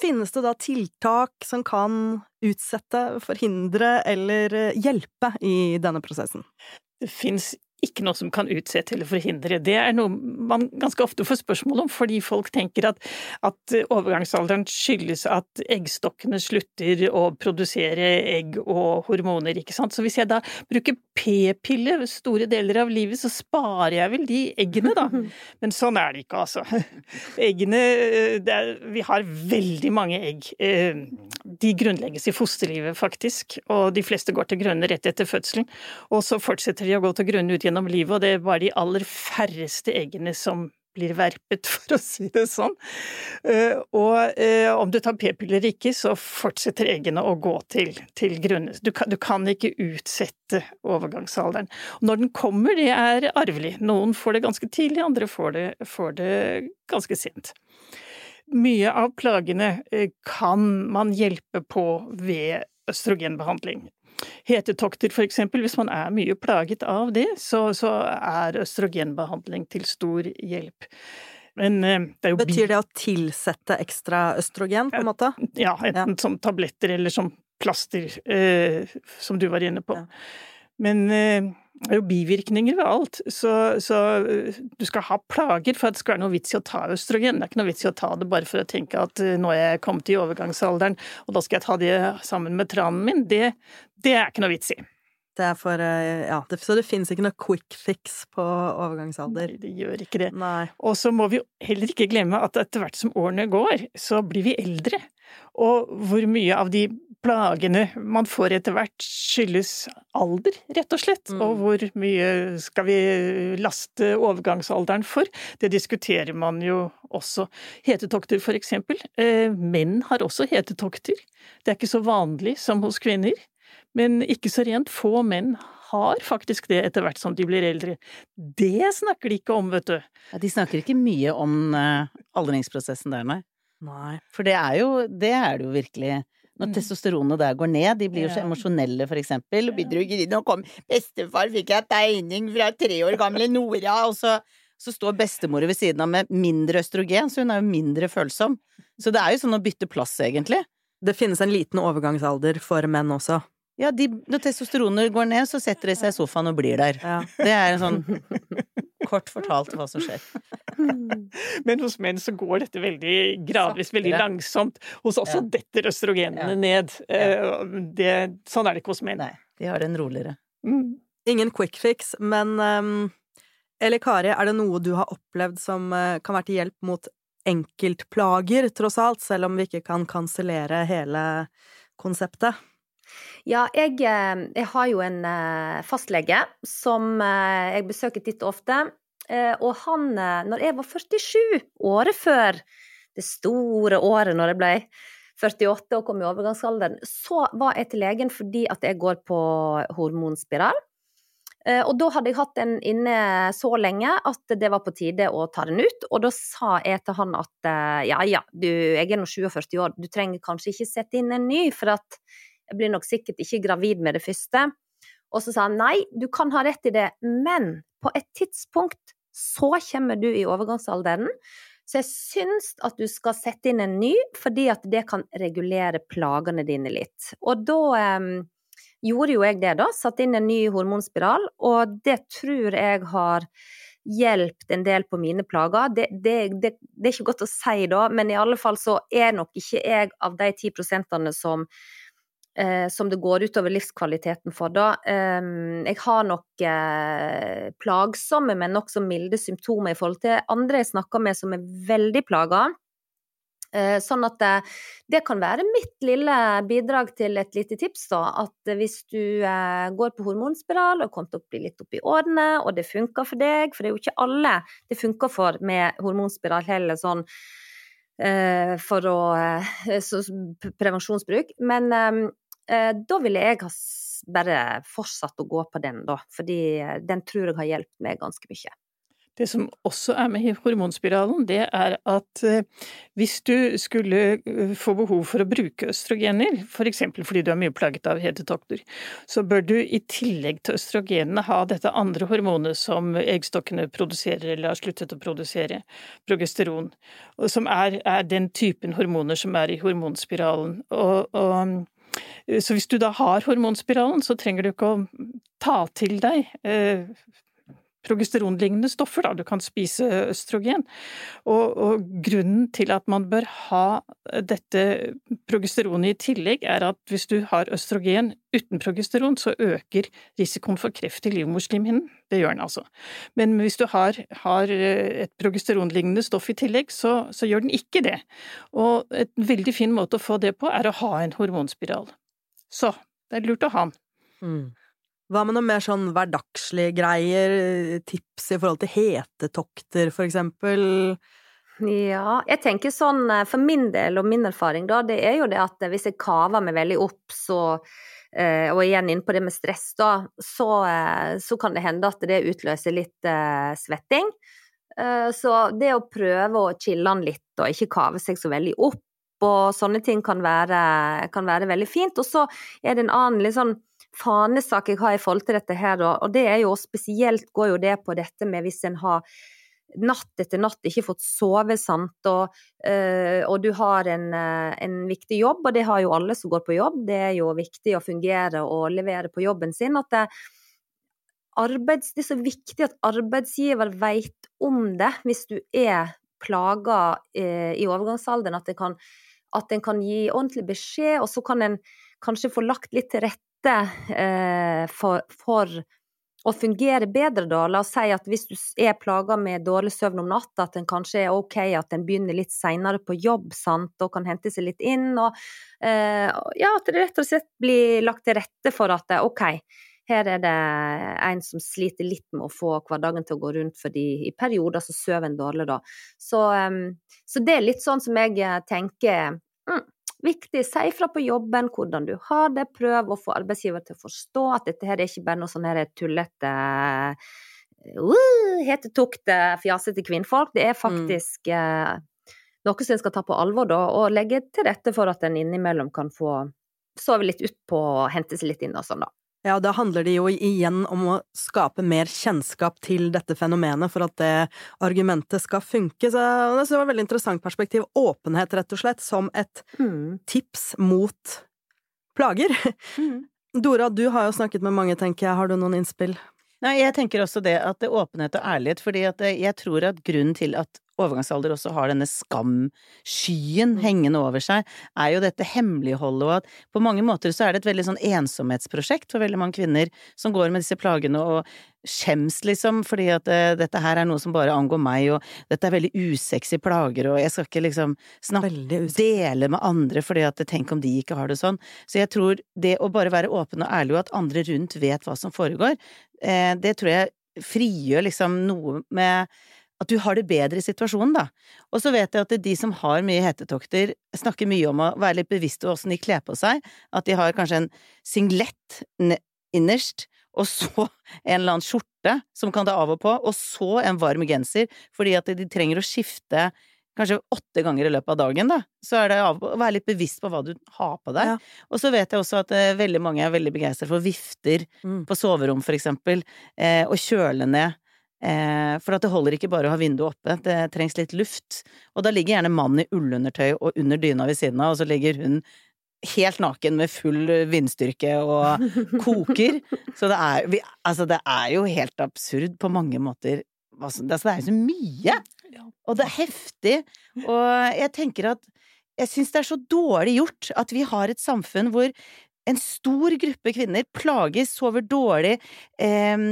finnes det da tiltak som kan utsette, forhindre eller eh, hjelpe i denne prosessen? Det fins ikke noe som kan utsette eller forhindre. Det er noe man ganske ofte får spørsmål om, fordi folk tenker at, at overgangsalderen skyldes at eggstokkene slutter å produsere egg og hormoner, ikke sant. Så hvis jeg da bruker p-pille store deler av livet, så sparer jeg vel de eggene, da. Men sånn er det ikke, altså. Eggene det er, Vi har veldig mange egg. Eh, De grunnlegges i fosterlivet, faktisk, og de fleste går til grunne rett etter fødselen. Og så fortsetter de å gå til grunne ut gjennom livet, og det er bare de aller færreste eggene som blir verpet, for å si det sånn. Eh, Og eh, om du tar p-piller ikke, så fortsetter eggene å gå til, til grunne. Du du kan ikke utsette overgangsalderen. Og når den kommer, det er arvelig. Noen får det ganske tidlig, andre får det, får det ganske sent. Mye av plagene eh, kan man hjelpe på ved østrogenbehandling. Hetetokter eksempel, hvis man er mye plaget av det, så, så er østrogenbehandling til stor hjelp. Men eh, det Betyr det å tilsette ekstra østrogen, på en måte? Ja, enten ja. som tabletter eller som plaster, eh, som du var inne på. Ja. Men eh, er jo bivirkninger ved alt, så, så, eh, du skal ha plager for at det skal være noe vits i å ta østrogen. Det er ikke noe vits i å ta det bare for å tenke at eh, nå er jeg kommet i overgangsalderen, og da skal jeg ta det sammen med tranen min. Det, det er ikke noe vits i. Det er for eh, Ja, det, så det fins ikke noe quick fix på overgangsalder? Nei, det gjør ikke det. Nei. Og så må vi heller ikke glemme at etter hvert som årene går, så blir vi eldre. Og hvor mye av de plagene man får etter hvert, skyldes alder, rett og slett. Mm. Og hvor mye skal vi laste overgangsalderen for? Det diskuterer man jo også. Hetetokter, for eksempel. Eh, menn har også hetetokter. Det er ikke så vanlig som hos kvinner. Men ikke så rent få menn har faktisk det etter hvert som de blir eldre. Det snakker de ikke om, vet du. Ja, de snakker ikke mye om uh, aldringsprosessen der, nei. nei. For det er jo det er det jo virkelig. Når mm. testosteronet der går ned, de blir jo så ja. emosjonelle, for eksempel. Og Begynner å grine og kom 'Bestefar fikk jeg tegning fra tre år gamle Nora', og så, så står bestemor ved siden av med mindre østrogen, så hun er jo mindre følsom. Så det er jo sånn å bytte plass, egentlig. Det finnes en liten overgangsalder for menn også. Ja, de, når testosteronet går ned, så setter de seg i sofaen og blir der. Ja. Det er en sånn kort fortalt hva som skjer. Men hos menn så går dette veldig gradvis, veldig langsomt. Hos oss ja. detter østrogenene ja. ned. Eh, det, sånn er det ikke hos menn. Nei, de har den roligere. Mm. Ingen quick fix, men um, Eli Kari, er det noe du har opplevd som uh, kan være til hjelp mot enkeltplager, tross alt, selv om vi ikke kan kansellere hele konseptet? Ja, jeg, eh, jeg, har jo en eh, fastlege som eh, jeg besøker titt og ofte. Og han, når jeg var 47, året før det store året når jeg ble 48 og kom i overgangsalderen, så var jeg til legen fordi at jeg går på hormonspiral. Og da hadde jeg hatt den inne så lenge at det var på tide å ta den ut. Og da sa jeg til han at ja ja, du, jeg er nå 47 år, du trenger kanskje ikke sette inn en ny, for at jeg blir nok sikkert ikke gravid med det første. Og så sa han nei, du kan ha rett i det, men på et tidspunkt så kommer du i overgangsalderen. Så jeg syns at du skal sette inn en ny, fordi at det kan regulere plagene dine litt. Og da eh, gjorde jo jeg det, da. Satte inn en ny hormonspiral, og det tror jeg har hjulpet en del på mine plager. Det, det, det, det, er ikke godt å si da, men i alle fall så er nok ikke jeg av de ti prosentene som eh, som det går utover livskvaliteten for, da. Eh, jeg har nok eh, plagsomme, men nokså milde symptomer i forhold til andre jeg snakker med som er veldig plaga. Eh, sånn at det, eh, det, kan være mitt lille bidrag til et lite tips, da. At hvis du eh, går på hormonspiral og kommer til å bli litt opp i årene, og det funker for deg, for det er jo ikke alle det funker for med hormonspiral heller, sånn eh, for å så, Prevensjonsbruk. Men Eh, da ville jeg ha bare fortsatt å gå på den, da. Fordi eh, den tror jeg har hjulpet meg ganske mye. Det som også er med hormonspiralen, det er at eh, hvis du skulle få behov for å bruke østrogener, f.eks. For fordi du er mye plaget av hetetokter, så bør du i tillegg til østrogenene ha dette andre hormonet som eggstokkene produserer eller har sluttet å produsere, progesteron, som er, er den typen hormoner som er i hormonspiralen. Og, og så hvis du da har hormonspiralen, så trenger du ikke å ta til deg eh, progesteronlignende stoffer, da. Du kan spise østrogen. Og, og, grunnen til at man bør ha dette progesteronet i tillegg, er at hvis du har østrogen uten progesteron, så øker risikoen for kreft i livmorslimhinnen. Det gjør den altså. Men hvis du har, har et progesteronlignende stoff i tillegg, så, så gjør den ikke det. Og et veldig fin måte å få det på, er å ha en hormonspiral. Så det er lurt å ha den. Mm. Hva med noe mer sånn hverdagslige greier, tips i forhold til hetetokter, for eksempel? Ja, jeg tenker sånn eh, for min del og min erfaring, da, det er jo det at hvis jeg kaver meg veldig opp, så eh, og igjen inn på det med stress, da, så, eh, så kan det hende at det utløser litt uh, svetting. Uh, så det å prøve å chille den litt og ikke kave seg så veldig opp og sånne ting kan være, kan være veldig fint. Og så er det en annen litt sånn fanesak jeg har i forhold til dette her, og det er jo spesielt går jo det på dette med hvis en har natt etter natt ikke fått sove, sant, og, øh, og du har en, øh, en, viktig jobb, og det har jo alle som går på jobb. Det er jo viktig å fungere og levere på jobben sin. at det, arbeids, det er så viktig at arbeidsgiver vet om det hvis du er plaga øh, i overgangsalderen. At en kan, kan gi ordentlig beskjed, og så kan en kanskje få lagt litt til rette for, for å fungere bedre, da. La oss si at hvis du er plaga med dårlig søvn om natta, at en kanskje er ok at en begynner litt seinere på jobb, sant, og kan hente seg litt inn. Og eh, ja, at det rett og slett blir lagt til rette for at ok, her er det en som sliter litt med å få hverdagen til å gå rundt, fordi i perioder så sover en dårlig, da. Så, um, så, det er litt sånn som jeg eh, tenker mm, Viktig, si fra på jobben hvordan du har det, prøv å få arbeidsgiver til å forstå at dette her er ikke bare noe sånn her tullete uh, hetetokte, fjasete kvinnfolk. Det er mm. faktisk uh, noe som en skal ta på alvor, da, og legge til rette for at en innimellom kan få sove litt utpå og hente seg litt inn og sånn, da. Ja, da handler det jo igjen om å skape mer kjennskap til dette fenomenet for at det argumentet skal funke. Så det var et veldig interessant perspektiv. Åpenhet, rett og slett, som et mm. tips mot plager. Mm. Dora, du har jo snakket med mange, tenker jeg. Har du noen innspill? Nei, jeg tenker også det at det er åpenhet og ærlighet, fordi at jeg tror at grunnen til at overgangsalder også har denne skamskyen mm. hengende over seg, er jo dette hemmeligholdet, og at på mange måter så er det et veldig sånn ensomhetsprosjekt for veldig mange kvinner som går med disse plagene og skjems, liksom, fordi at uh, dette her er noe som bare angår meg, og dette er veldig usexy plager, og jeg skal ikke liksom snakke, dele med andre fordi at tenk om de ikke har det sånn. Så jeg tror det å bare være åpen og ærlig, og at andre rundt vet hva som foregår, uh, det tror jeg frigjør liksom noe med at du har det bedre i situasjonen, da. Og så vet jeg at de som har mye hetetokter, snakker mye om å være litt bevisste på åssen de kler på seg, at de har kanskje en singlet innerst, og så en eller annen skjorte som kan ta av og på, og så en varm genser, fordi at de trenger å skifte kanskje åtte ganger i løpet av dagen, da. Så er det å være litt bevisst på hva du har på deg. Ja. Og så vet jeg også at eh, veldig mange er veldig begeistret for vifter mm. på soverom, for eksempel, eh, og kjøle ned for at det holder ikke bare å ha vinduet oppe, det trengs litt luft. Og da ligger gjerne mannen i ullundertøy og under dyna ved siden av, og så ligger hun helt naken med full vindstyrke og koker. Så det er, vi, altså det er jo helt absurd på mange måter. Altså, det er jo så mye! Og det er heftig. Og jeg tenker at jeg syns det er så dårlig gjort at vi har et samfunn hvor en stor gruppe kvinner plages, sover dårlig, eh,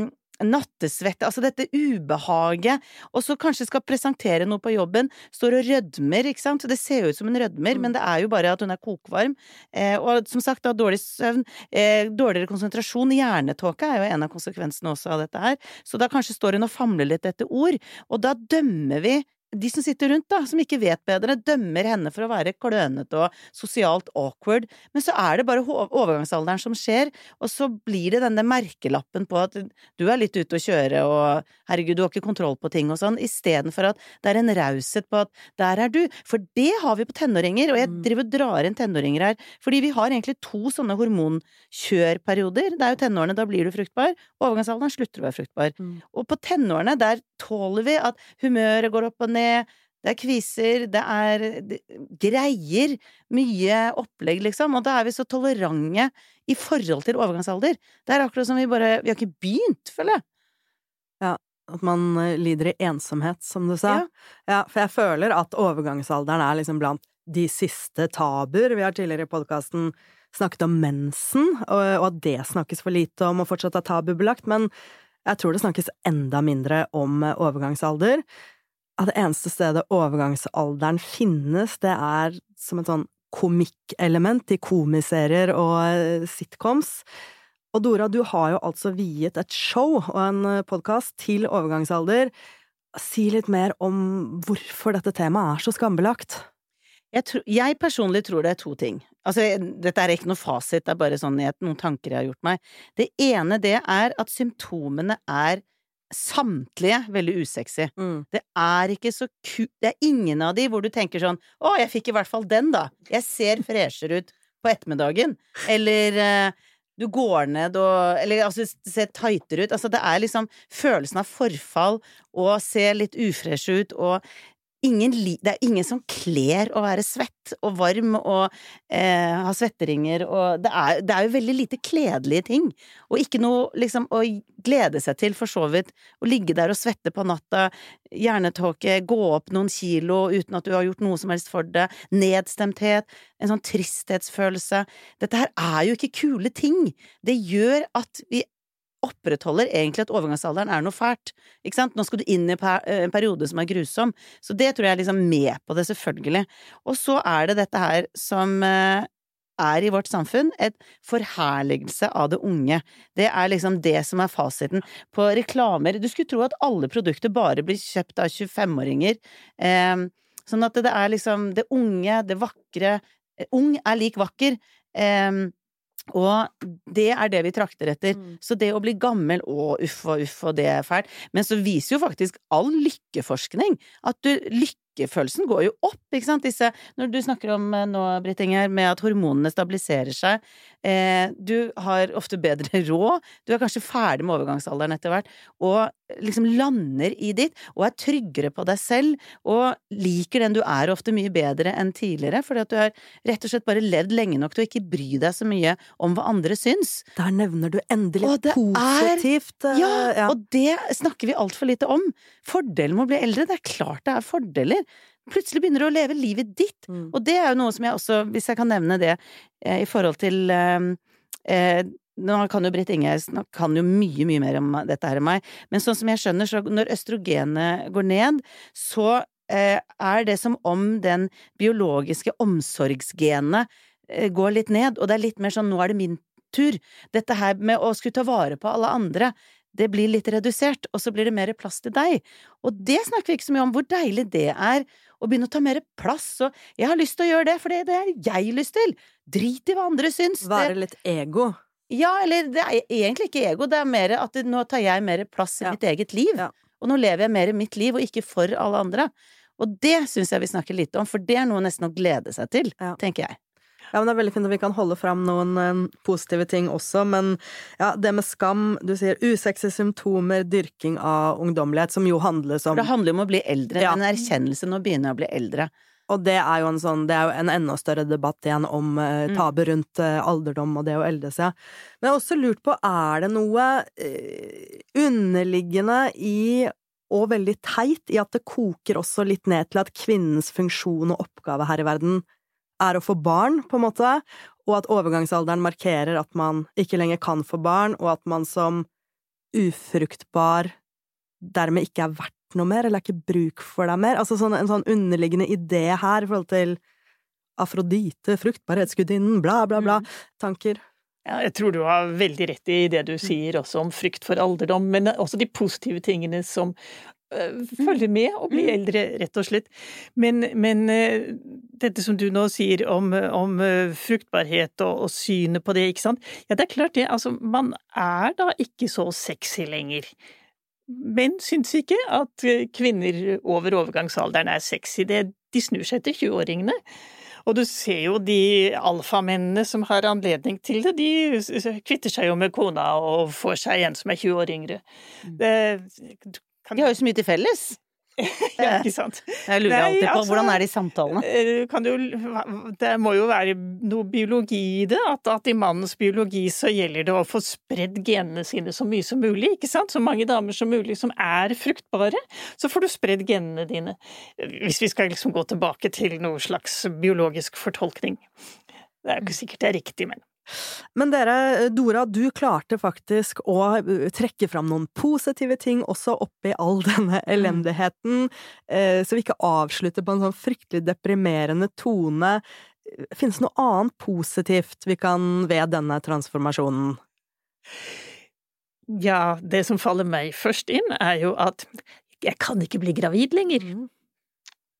nattesvette, altså dette ubehaget, og så kanskje skal presentere noe på jobben, står og rødmer, ikke sant, det ser jo ut som hun rødmer, mm. men det er jo bare at hun er kokvarm, eh, og som sagt, da dårlig søvn, eh, dårligere konsentrasjon, hjernetåke er jo en av konsekvensene også av dette her, så da kanskje står hun og famler litt etter ord, og da dømmer vi de som sitter rundt, da, som ikke vet bedre, dømmer henne for å være klønete og sosialt awkward, men så er det bare overgangsalderen som skjer, og så blir det denne merkelappen på at du er litt ute å kjøre og herregud, du har ikke kontroll på ting og sånn, istedenfor at det er en raushet på at der er du, for det har vi på tenåringer, og jeg mm. driver og drar inn tenåringer her, fordi vi har egentlig to sånne hormonkjørperioder, det er jo tenårene, da blir du fruktbar, overgangsalderen slutter å være fruktbar, mm. og på tenårene, der tåler vi at humøret går opp og ned, med det er kviser, det er greier, mye opplegg, liksom, og da er vi så tolerante i forhold til overgangsalder. Det er akkurat som vi bare Vi har ikke begynt, føler jeg. Ja, at man eh, lider i ensomhet, som du sa. Ja. ja for jeg føler at overgangsalderen er liksom blant de siste tabuer. Vi har tidligere i podkasten snakket om mensen, og at det snakkes for lite om og fortsatt er tabubelagt, men jeg tror det snakkes enda mindre om eh, overgangsalder at det eneste stedet overgangsalderen finnes, det er som et sånn komikkelement i komiserier og eh, sitcoms. Og Dora, du har jo altså viet et show og en eh, podkast til overgangsalder. Si litt mer om hvorfor dette temaet er så skambelagt. Jeg, tror, jeg, personlig tror det er to ting. Altså, dette er ikke noe fasit, det er bare sånn noen tanker jeg har gjort meg. Det ene det er at symptomene er samtlige veldig usexy. Mm. Det er ikke så ku... Det er ingen av de hvor du tenker sånn Å, jeg fikk i hvert fall den, da. Jeg ser freshere ut på ettermiddagen. Eller uh, du går ned og Eller altså, ser tightere ut. Altså, det er liksom følelsen av forfall og ser litt ufresh ut og ingen det er ingen som kler å være svett og varm og eh, ha svetteringer og det er, det er, jo veldig lite kledelige ting. Og ikke noe liksom å glede seg til, for så vidt. Å ligge der og svette på natta, hjernetåke, gå opp noen kilo uten at du har gjort noe som helst for det, nedstemthet, en sånn tristhetsfølelse. Dette her er jo ikke kule ting. Det gjør at vi opprettholder egentlig at overgangsalderen er noe fælt. Ikke sant? Nå skal du inn i eh, en periode som er grusom. Så det tror jeg er liksom med på det, selvfølgelig. Og så er det dette her som eh, er i vårt samfunn et forherligelse av det unge. Det er liksom det som er fasiten. På reklamer Du skulle tro at alle produkter bare blir kjøpt av 25-åringer. Eh, sånn at det er liksom det unge, det vakre Ung er lik vakker. Eh, og det er det vi trakter etter. Mm. Så det å bli gammel, å uff og uff og det er fælt. Men så viser jo faktisk all lykkeforskning at du, lykkefølelsen går jo opp, ikke sant. Disse, når du snakker om eh, nå, Britt Inger, med at hormonene stabiliserer seg. Eh, du har ofte bedre råd. Du er kanskje ferdig med overgangsalderen etter hvert. Og liksom lander i ditt, og er tryggere på deg selv, og liker den du er ofte mye bedre enn tidligere, fordi at du har rett og slett bare levd lenge nok til å ikke bry deg så mye om hva andre syns. Der nevner du endelig positivt. Er, ja, ja, og det snakker vi altfor lite om. Fordelen med å bli eldre, det er klart det er fordeler. Plutselig begynner du å leve livet ditt, mm. og det er jo noe som jeg også, hvis jeg kan nevne det, eh, i forhold til eh, eh nå kan jo Britt Inge kan jo mye, mye mer om dette her enn meg, men sånn som jeg skjønner, så når østrogenet går ned, så eh, er det som om den biologiske omsorgsgenet eh, går litt ned, og det er litt mer sånn nå er det min tur. Dette her med å skulle ta vare på alle andre, det blir litt redusert, og så blir det mer plass til deg. Og det snakker vi ikke så mye om, hvor deilig det er å begynne å ta mer plass, og jeg har lyst til å gjøre det, for det, det har jeg lyst til! Drit i hva andre syns! Være litt ego. Ja, eller det er egentlig ikke ego, det er mer at nå tar jeg mer plass i ja. mitt eget liv. Ja. Og nå lever jeg mer i mitt liv, og ikke for alle andre. Og det syns jeg vi snakker litt om, for det er noe nesten å glede seg til, ja. tenker jeg. Ja, men Det er veldig fint at vi kan holde fram noen um, positive ting også, men ja, det med skam Du sier usexy symptomer, dyrking av ungdommelighet, som jo handler om Det handler om å bli eldre. Ja. En erkjennelse nå begynner jeg å bli eldre. Og det er jo en sånn, det er jo en enda større debatt igjen om eh, tabu rundt eh, alderdom og det å eldes, seg. Men jeg har også lurt på, er det noe eh, underliggende i og veldig teit i at det koker også litt ned til at kvinnens funksjon og oppgave her i verden er å få barn, på en måte, og at overgangsalderen markerer at man ikke lenger kan få barn, og at man som ufruktbar dermed ikke er verdt noe mer, eller er ikke bruk for deg mer. Altså sånn, en sånn underliggende idé her i forhold til Afrodite, fruktbarhetsgudinnen, bla, bla, bla. Mm. Tanker? Ja, jeg tror du har veldig rett i det du sier også om frykt for alderdom, men også de positive tingene som øh, følger med og bli mm. eldre, rett og slett. Men, men øh, dette som du nå sier om, om øh, fruktbarhet og, og, synet på det, ikke sant. Ja, det er klart det. Altså, man er da ikke så sexy lenger. Menn syns ikke at eh, kvinner over overgangsalderen er sexy. Det, de snur seg til 20-åringene. Og du ser jo de alfamennene som har anledning til det, de kvitter seg jo med kona og får seg en som er 20 år yngre. Mm. De har jo så mye til felles. ja, ikke sant. Jeg lurer Nei, alltid på altså, hvordan er de samtalene? Eh, jo, det må jo være noe biologi i det, at, at, i mannens biologi så gjelder det å få spredd genene sine så mye som mulig, ikke sant? Så mange damer som mulig som er fruktbare, så får du spredd genene dine. Hvis vi skal liksom gå tilbake til noe slags biologisk fortolkning. Det er jo ikke sikkert det er riktig, men men dere, Dora, du klarte faktisk å eh, trekke fram noen positive ting også oppi all denne mm. elendigheten, eh, så vi ikke avslutter på en sånn fryktelig deprimerende tone. Finnes det noe annet positivt vi kan ved denne transformasjonen? Ja, det som faller meg først inn, er jo at jeg kan ikke bli gravid lenger. Mm.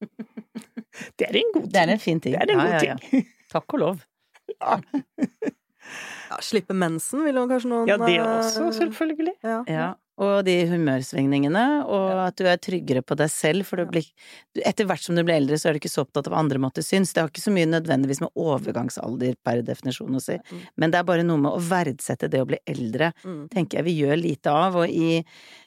Det er en god ting. Det er en fin ting. Det er en ja, god ja, ja. Takk og lov. Ja. Ja, slippe mensen vil jo kanskje noen Ja, det også, eh, selvfølgelig. Ja. ja. og de humørsvingningene, og at du er tryggere på deg selv, for blir, etter hvert som du blir eldre, så er du ikke så opptatt av andre måter synes. Det har ikke så mye nødvendigvis med overgangsalder per definisjon å si, mm. men det er bare noe med å verdsette det å bli eldre, mm. tenker jeg vi gjør lite av, og i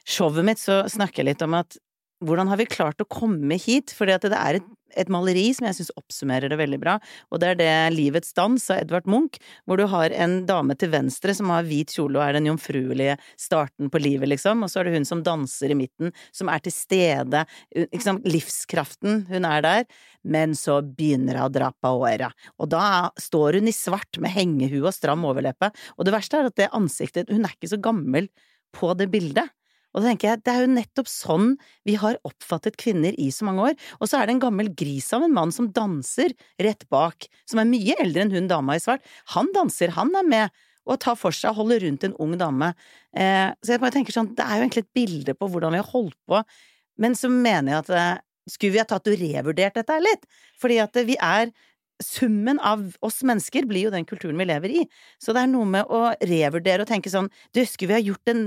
showet mitt så snakker jeg litt om at hvordan har vi klart å komme hit? Fordi det er et, et maleri som jeg syns oppsummerer det veldig bra, og det er det Livets dans av Edvard Munch, hvor du har en dame til venstre som har hvit kjole og er den jomfruelige starten på livet, liksom, og så er det hun som danser i midten, som er til stede, liksom, livskraften, hun er der, men så begynner hun å dra på åra, og da står hun i svart med hengehue og stram overleppe, og det verste er at det ansiktet, hun er ikke så gammel på det bildet. Og da tenker jeg, det er jo nettopp sånn vi har oppfattet kvinner i så mange år. Og så er det en gammel gris av en mann som danser rett bak, som er mye eldre enn hun dama i svart. Han danser, han er med og tar for seg og holder rundt en ung dame. Eh, så jeg bare tenker sånn, det er jo egentlig et bilde på hvordan vi har holdt på, men så mener jeg at eh, skulle vi ha tatt og revurdert dette litt? Fordi at vi er summen av oss mennesker blir jo den kulturen vi lever i. Så det er noe med å revurdere og tenke sånn Du, skulle vi ha gjort en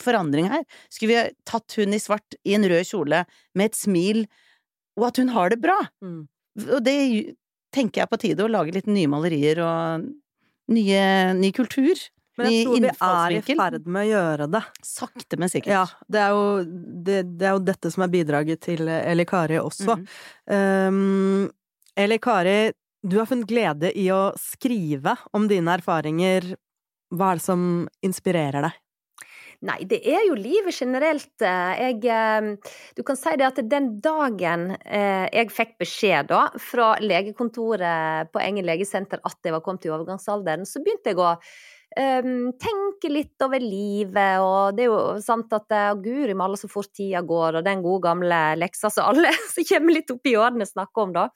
forandring her? Skulle vi ha tatt hun i svart i en rød kjole med et smil, og at hun har det bra? Mm. Og det tenker jeg på tide å lage litt nye malerier og nye, ny kultur. Men jeg tror vi er i ferd med å gjøre det. Sakte, men sikkert. Ja. Det er jo, det, det er jo dette som er bidraget til Eli Kari også. Mm. Um, Eli Kari, du har funnet glede i å skrive om dine erfaringer. Hva er det som inspirerer deg? Nei, det er jo livet generelt. Jeg, du kan si det at den dagen eh, jeg fikk beskjed da, fra legekontoret på Engen legesenter at jeg var kommet i overgangsalderen, så begynte jeg å um, tenke litt over livet, og det er jo sant at uh, guri malla så fort tida går, og den gode gamle leksa som alle som kommer litt opp i årene snakker om, da.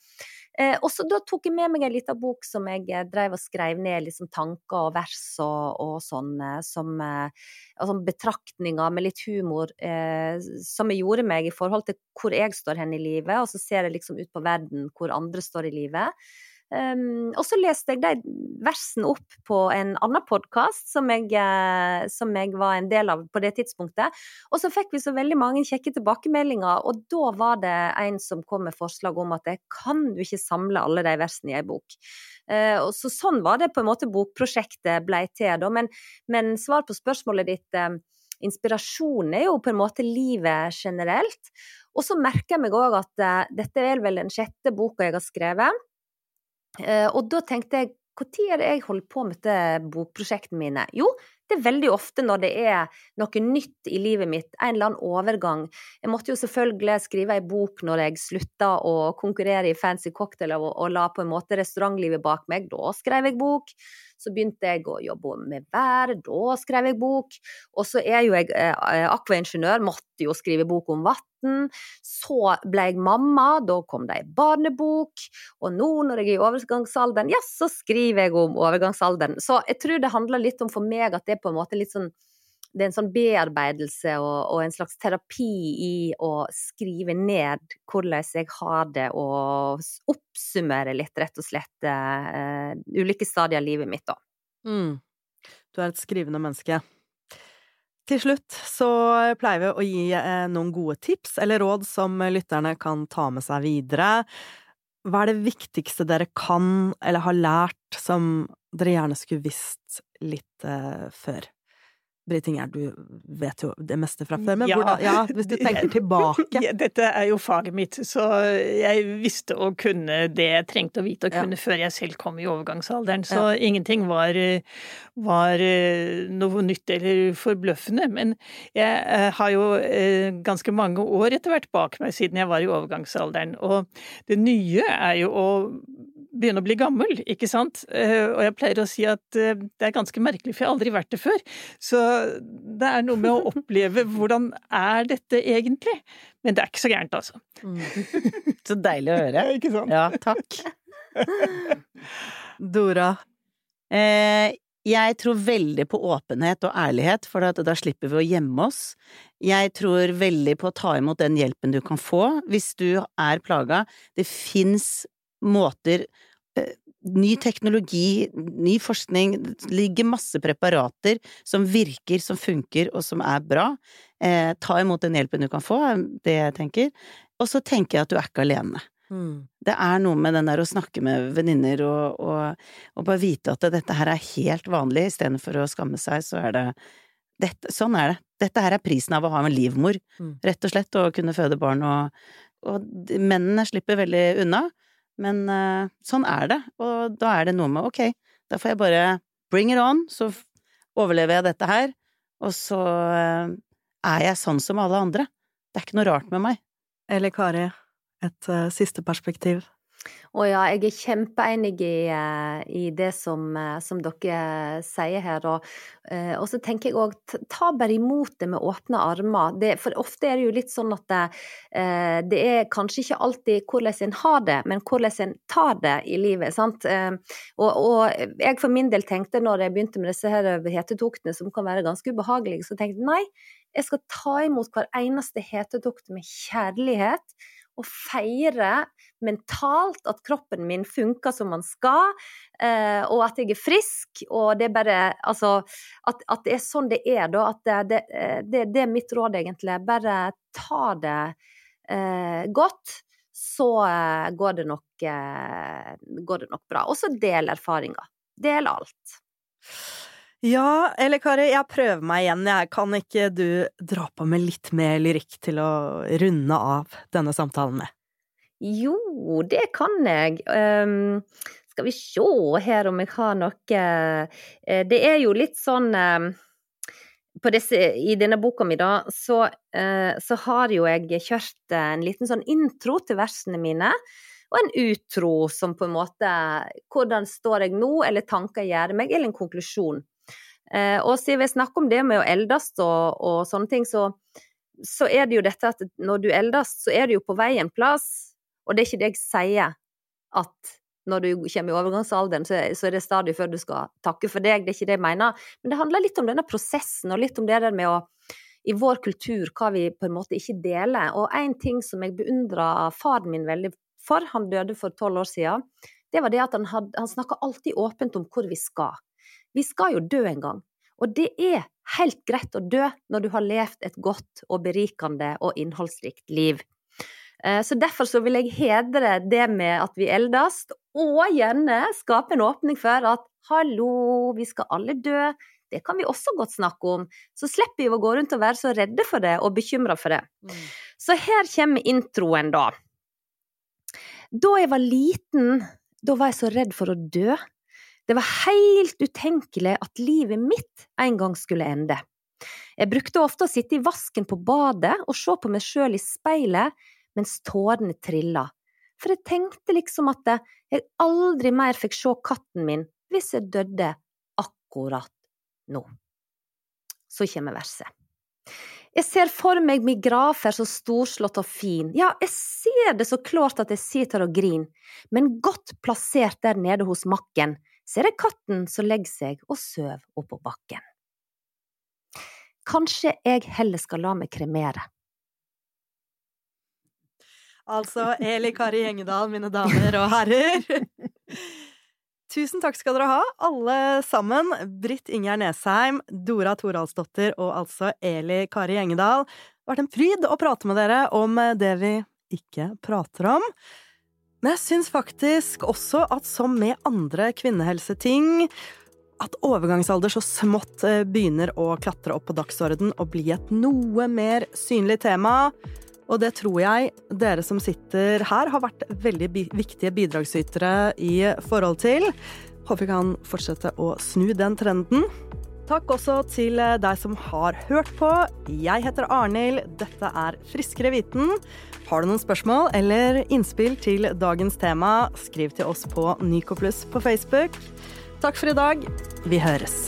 Eh, og så da tok jeg med meg en liten bok som jeg eh, drev og skrev ned liksom tanker og vers og, og sånn, eh, som altså betraktninger med litt humor, eh, som jeg gjorde meg i forhold til hvor jeg står hen i livet, og så ser jeg liksom ut på verden hvor andre står i livet. Um, og så leste jeg de versene opp på en annen podkast som, uh, som, jeg var en del av på det tidspunktet. Og så fikk vi så veldig mange kjekke tilbakemeldinger, og da var det en som kom med forslag om at jeg kan du ikke samle alle de versene i ei bok. Uh, og så sånn var det på en måte bokprosjektet blei til, da. Men, men svar på spørsmålet ditt uh, Inspirasjon er jo på en måte livet generelt. Og så merker jeg meg òg at dette er vel den sjette boka jeg har skrevet. Eh, og da tenkte jeg når er det jeg holder på med dette bokprosjektene mine? Jo, det er veldig ofte når det er noe nytt i livet mitt, en eller annen overgang. Jeg måtte jo selvfølgelig skrive ei bok når jeg slutta å konkurrere i fancy cocktail og, la på en måte restaurantlivet bak meg. Da skrev jeg bok. Så begynte jeg å jobbe med vær, da skrev jeg bok. Og så er jo jeg eh, akvaingeniør, måtte jo skrive bok om vann. Så ble jeg mamma, da kom det ei barnebok. Og nå når jeg er i overgangsalderen, ja, så skriver jeg om overgangsalderen. Så jeg tror det handler litt om for meg at det er på en måte litt sånn det er en sånn bearbeidelse og, og, en slags terapi i å skrive ned hvordan jeg har det, og oppsummere litt, rett og slett, uh, ulike stadier av livet mitt, da. Mm. Du er et skrivende menneske. Til slutt så pleier vi å gi eh, noen gode tips eller råd som lytterne kan ta med seg videre. Hva er det viktigste dere kan eller har lært som dere gjerne skulle visst litt eh, før? Britt Inger, du vet jo det meste fra før, men ja, hvordan, ja, hvis du tenker tilbake Dette er jo faget mitt, så jeg visste å kunne det jeg trengte å vite og kunne ja. før jeg selv kom i overgangsalderen. Så ja. ingenting var, var, eh, noe nytt eller forbløffende. Men jeg eh, har jo eh, ganske mange år etter hvert bak meg siden jeg var i overgangsalderen. Og det nye er jo å begynne å bli gammel, ikke sant. Og jeg pleier å si at det er ganske merkelig, for jeg har aldri vært det før. Så det er noe med å oppleve hvordan er dette egentlig? Men det er ikke så gærent, altså. Mm. Så deilig å høre. Ikke sant? Ja, takk. Dora? Eh, jeg tror veldig på åpenhet og ærlighet, for da slipper vi å gjemme oss. Jeg tror veldig på å ta imot den hjelpen du kan få hvis du er plaga. Det fins måter eh, ny teknologi, ny forskning, det ligger masse preparater som virker, som funker, og som er bra. Eh, ta imot den hjelpen du kan få, er det jeg tenker. Og så tenker jeg at du er ikke alene. Mm. Det er noe med den der å snakke med venninner og, og, og, bare vite at dette her er helt vanlig, istedenfor å skamme seg, så er det dette, Sånn er det. Dette her er prisen av å ha en livmor, mm. rett og slett, og kunne føde barn og, og mennene slipper veldig unna. Men uh, sånn er det, og da er det noe med ok, da får jeg bare bring it on, så overlever jeg dette her, og så uh, er jeg sånn som alle andre. Det er ikke noe rart med meg. Eller Kari, et uh, siste perspektiv? Å ja, jeg er kjempeenig i, eh, i det som, eh, som, dere sier her. Og, og så tenker jeg òg, ta bare imot det med åpne armer. Det, for ofte er det jo litt sånn at det, det, er kanskje ikke alltid hvordan en har det, men hvordan en tar det i livet. sant? Og, og jeg for min del tenkte når jeg begynte med disse her hetetoktene, som kan være ganske ubehagelige, så tenkte jeg nei, jeg skal ta imot hver eneste hetetokt med kjærlighet og feire mentalt at kroppen min funker som den skal, eh, og at jeg er frisk. Og det er bare Altså, at, at det er sånn det er, da. At det, det, eh, det, er mitt råd, egentlig. Bare ta det eh, godt. Så eh, går, det nok, går det nok bra. Og så del erfaringer. Del alt. Ja, eller Kari, jeg prøver meg igjen. Jeg kan ikke du dra på med litt mer lyrikk til å runde av denne samtalen med? Jo, det kan jeg. Um, skal vi se her om jeg har noe uh, Det er jo litt sånn um, disse, I denne boka mi, da, så, uh, så, har jo jeg kjørt en liten sånn intro til versene mine. Og en utro som på en måte Hvordan står jeg nå, eller tanker gjør meg, eller en konklusjon. Eh, og siden vi snakker om det med å eldes og, og sånne ting, så, så, er det jo dette at når du eldes, så er du jo på vei en plass, og det er ikke det jeg sier at når du kommer i overgangsalderen, så, er det stadig før du skal takke for deg, det er ikke det jeg mener. Men det handler litt om denne prosessen, og litt om det der med å i vår kultur hva vi på en måte ikke deler. Og en ting som jeg beundra faren min veldig for, han døde for tolv år siden, det var det at han, had, han snakka alltid åpent om hvor vi skal. Vi skal jo dø en gang. Og det er helt greit å dø når du har levd et godt og berikende og innholdsrikt liv. Eh, så derfor så vil jeg hedre det med at vi eldes, og gjerne skape en åpning for at hallo, vi skal alle dø. Det kan vi også godt snakke om. Så slipper vi å gå rundt og være så redde for det og bekymra for det. Mm. Så her kommer introen, da. Da jeg var liten, da var jeg så redd for å dø det var helt utenkelig at livet mitt en gang skulle ende. Jeg brukte ofte å sitte i vasken på badet og se på meg sjøl i speilet mens tårene trilla, for jeg tenkte liksom at jeg aldri mer fikk se katten min hvis jeg døde akkurat nå. Så kommer verset. Jeg ser for meg min grafer så storslått og fin, ja, jeg ser det så klart at jeg sitter og griner, men godt plassert der nede hos makken, ser jeg katten som legger seg og sover oppå bakken. Kanskje jeg heller skal la meg kremere. Altså Eli Kari Gjengedal, mine damer og herrer. Tusen takk skal dere ha, alle sammen. Britt Ingjerd Nesheim, Dora Toralsdottir og altså Eli Kari Gjengedal. Det har vært en fryd å prate med dere om det vi ikke prater om. Men jeg syns faktisk også at som med andre kvinnehelseting at overgangsalder så smått eh, begynner å klatre opp på dagsorden og bli et noe mer synlig tema. Og det tror jeg dere som sitter her, har vært veldig viktige bidragsytere i forhold til. Håper vi kan fortsette å snu den trenden. Takk også til deg som har hørt på. Jeg heter Arnhild. Dette er Friskere viten. Har du noen spørsmål eller innspill til dagens tema, skriv til oss på Nycoplus på Facebook. Takk for i dag. Vi høres.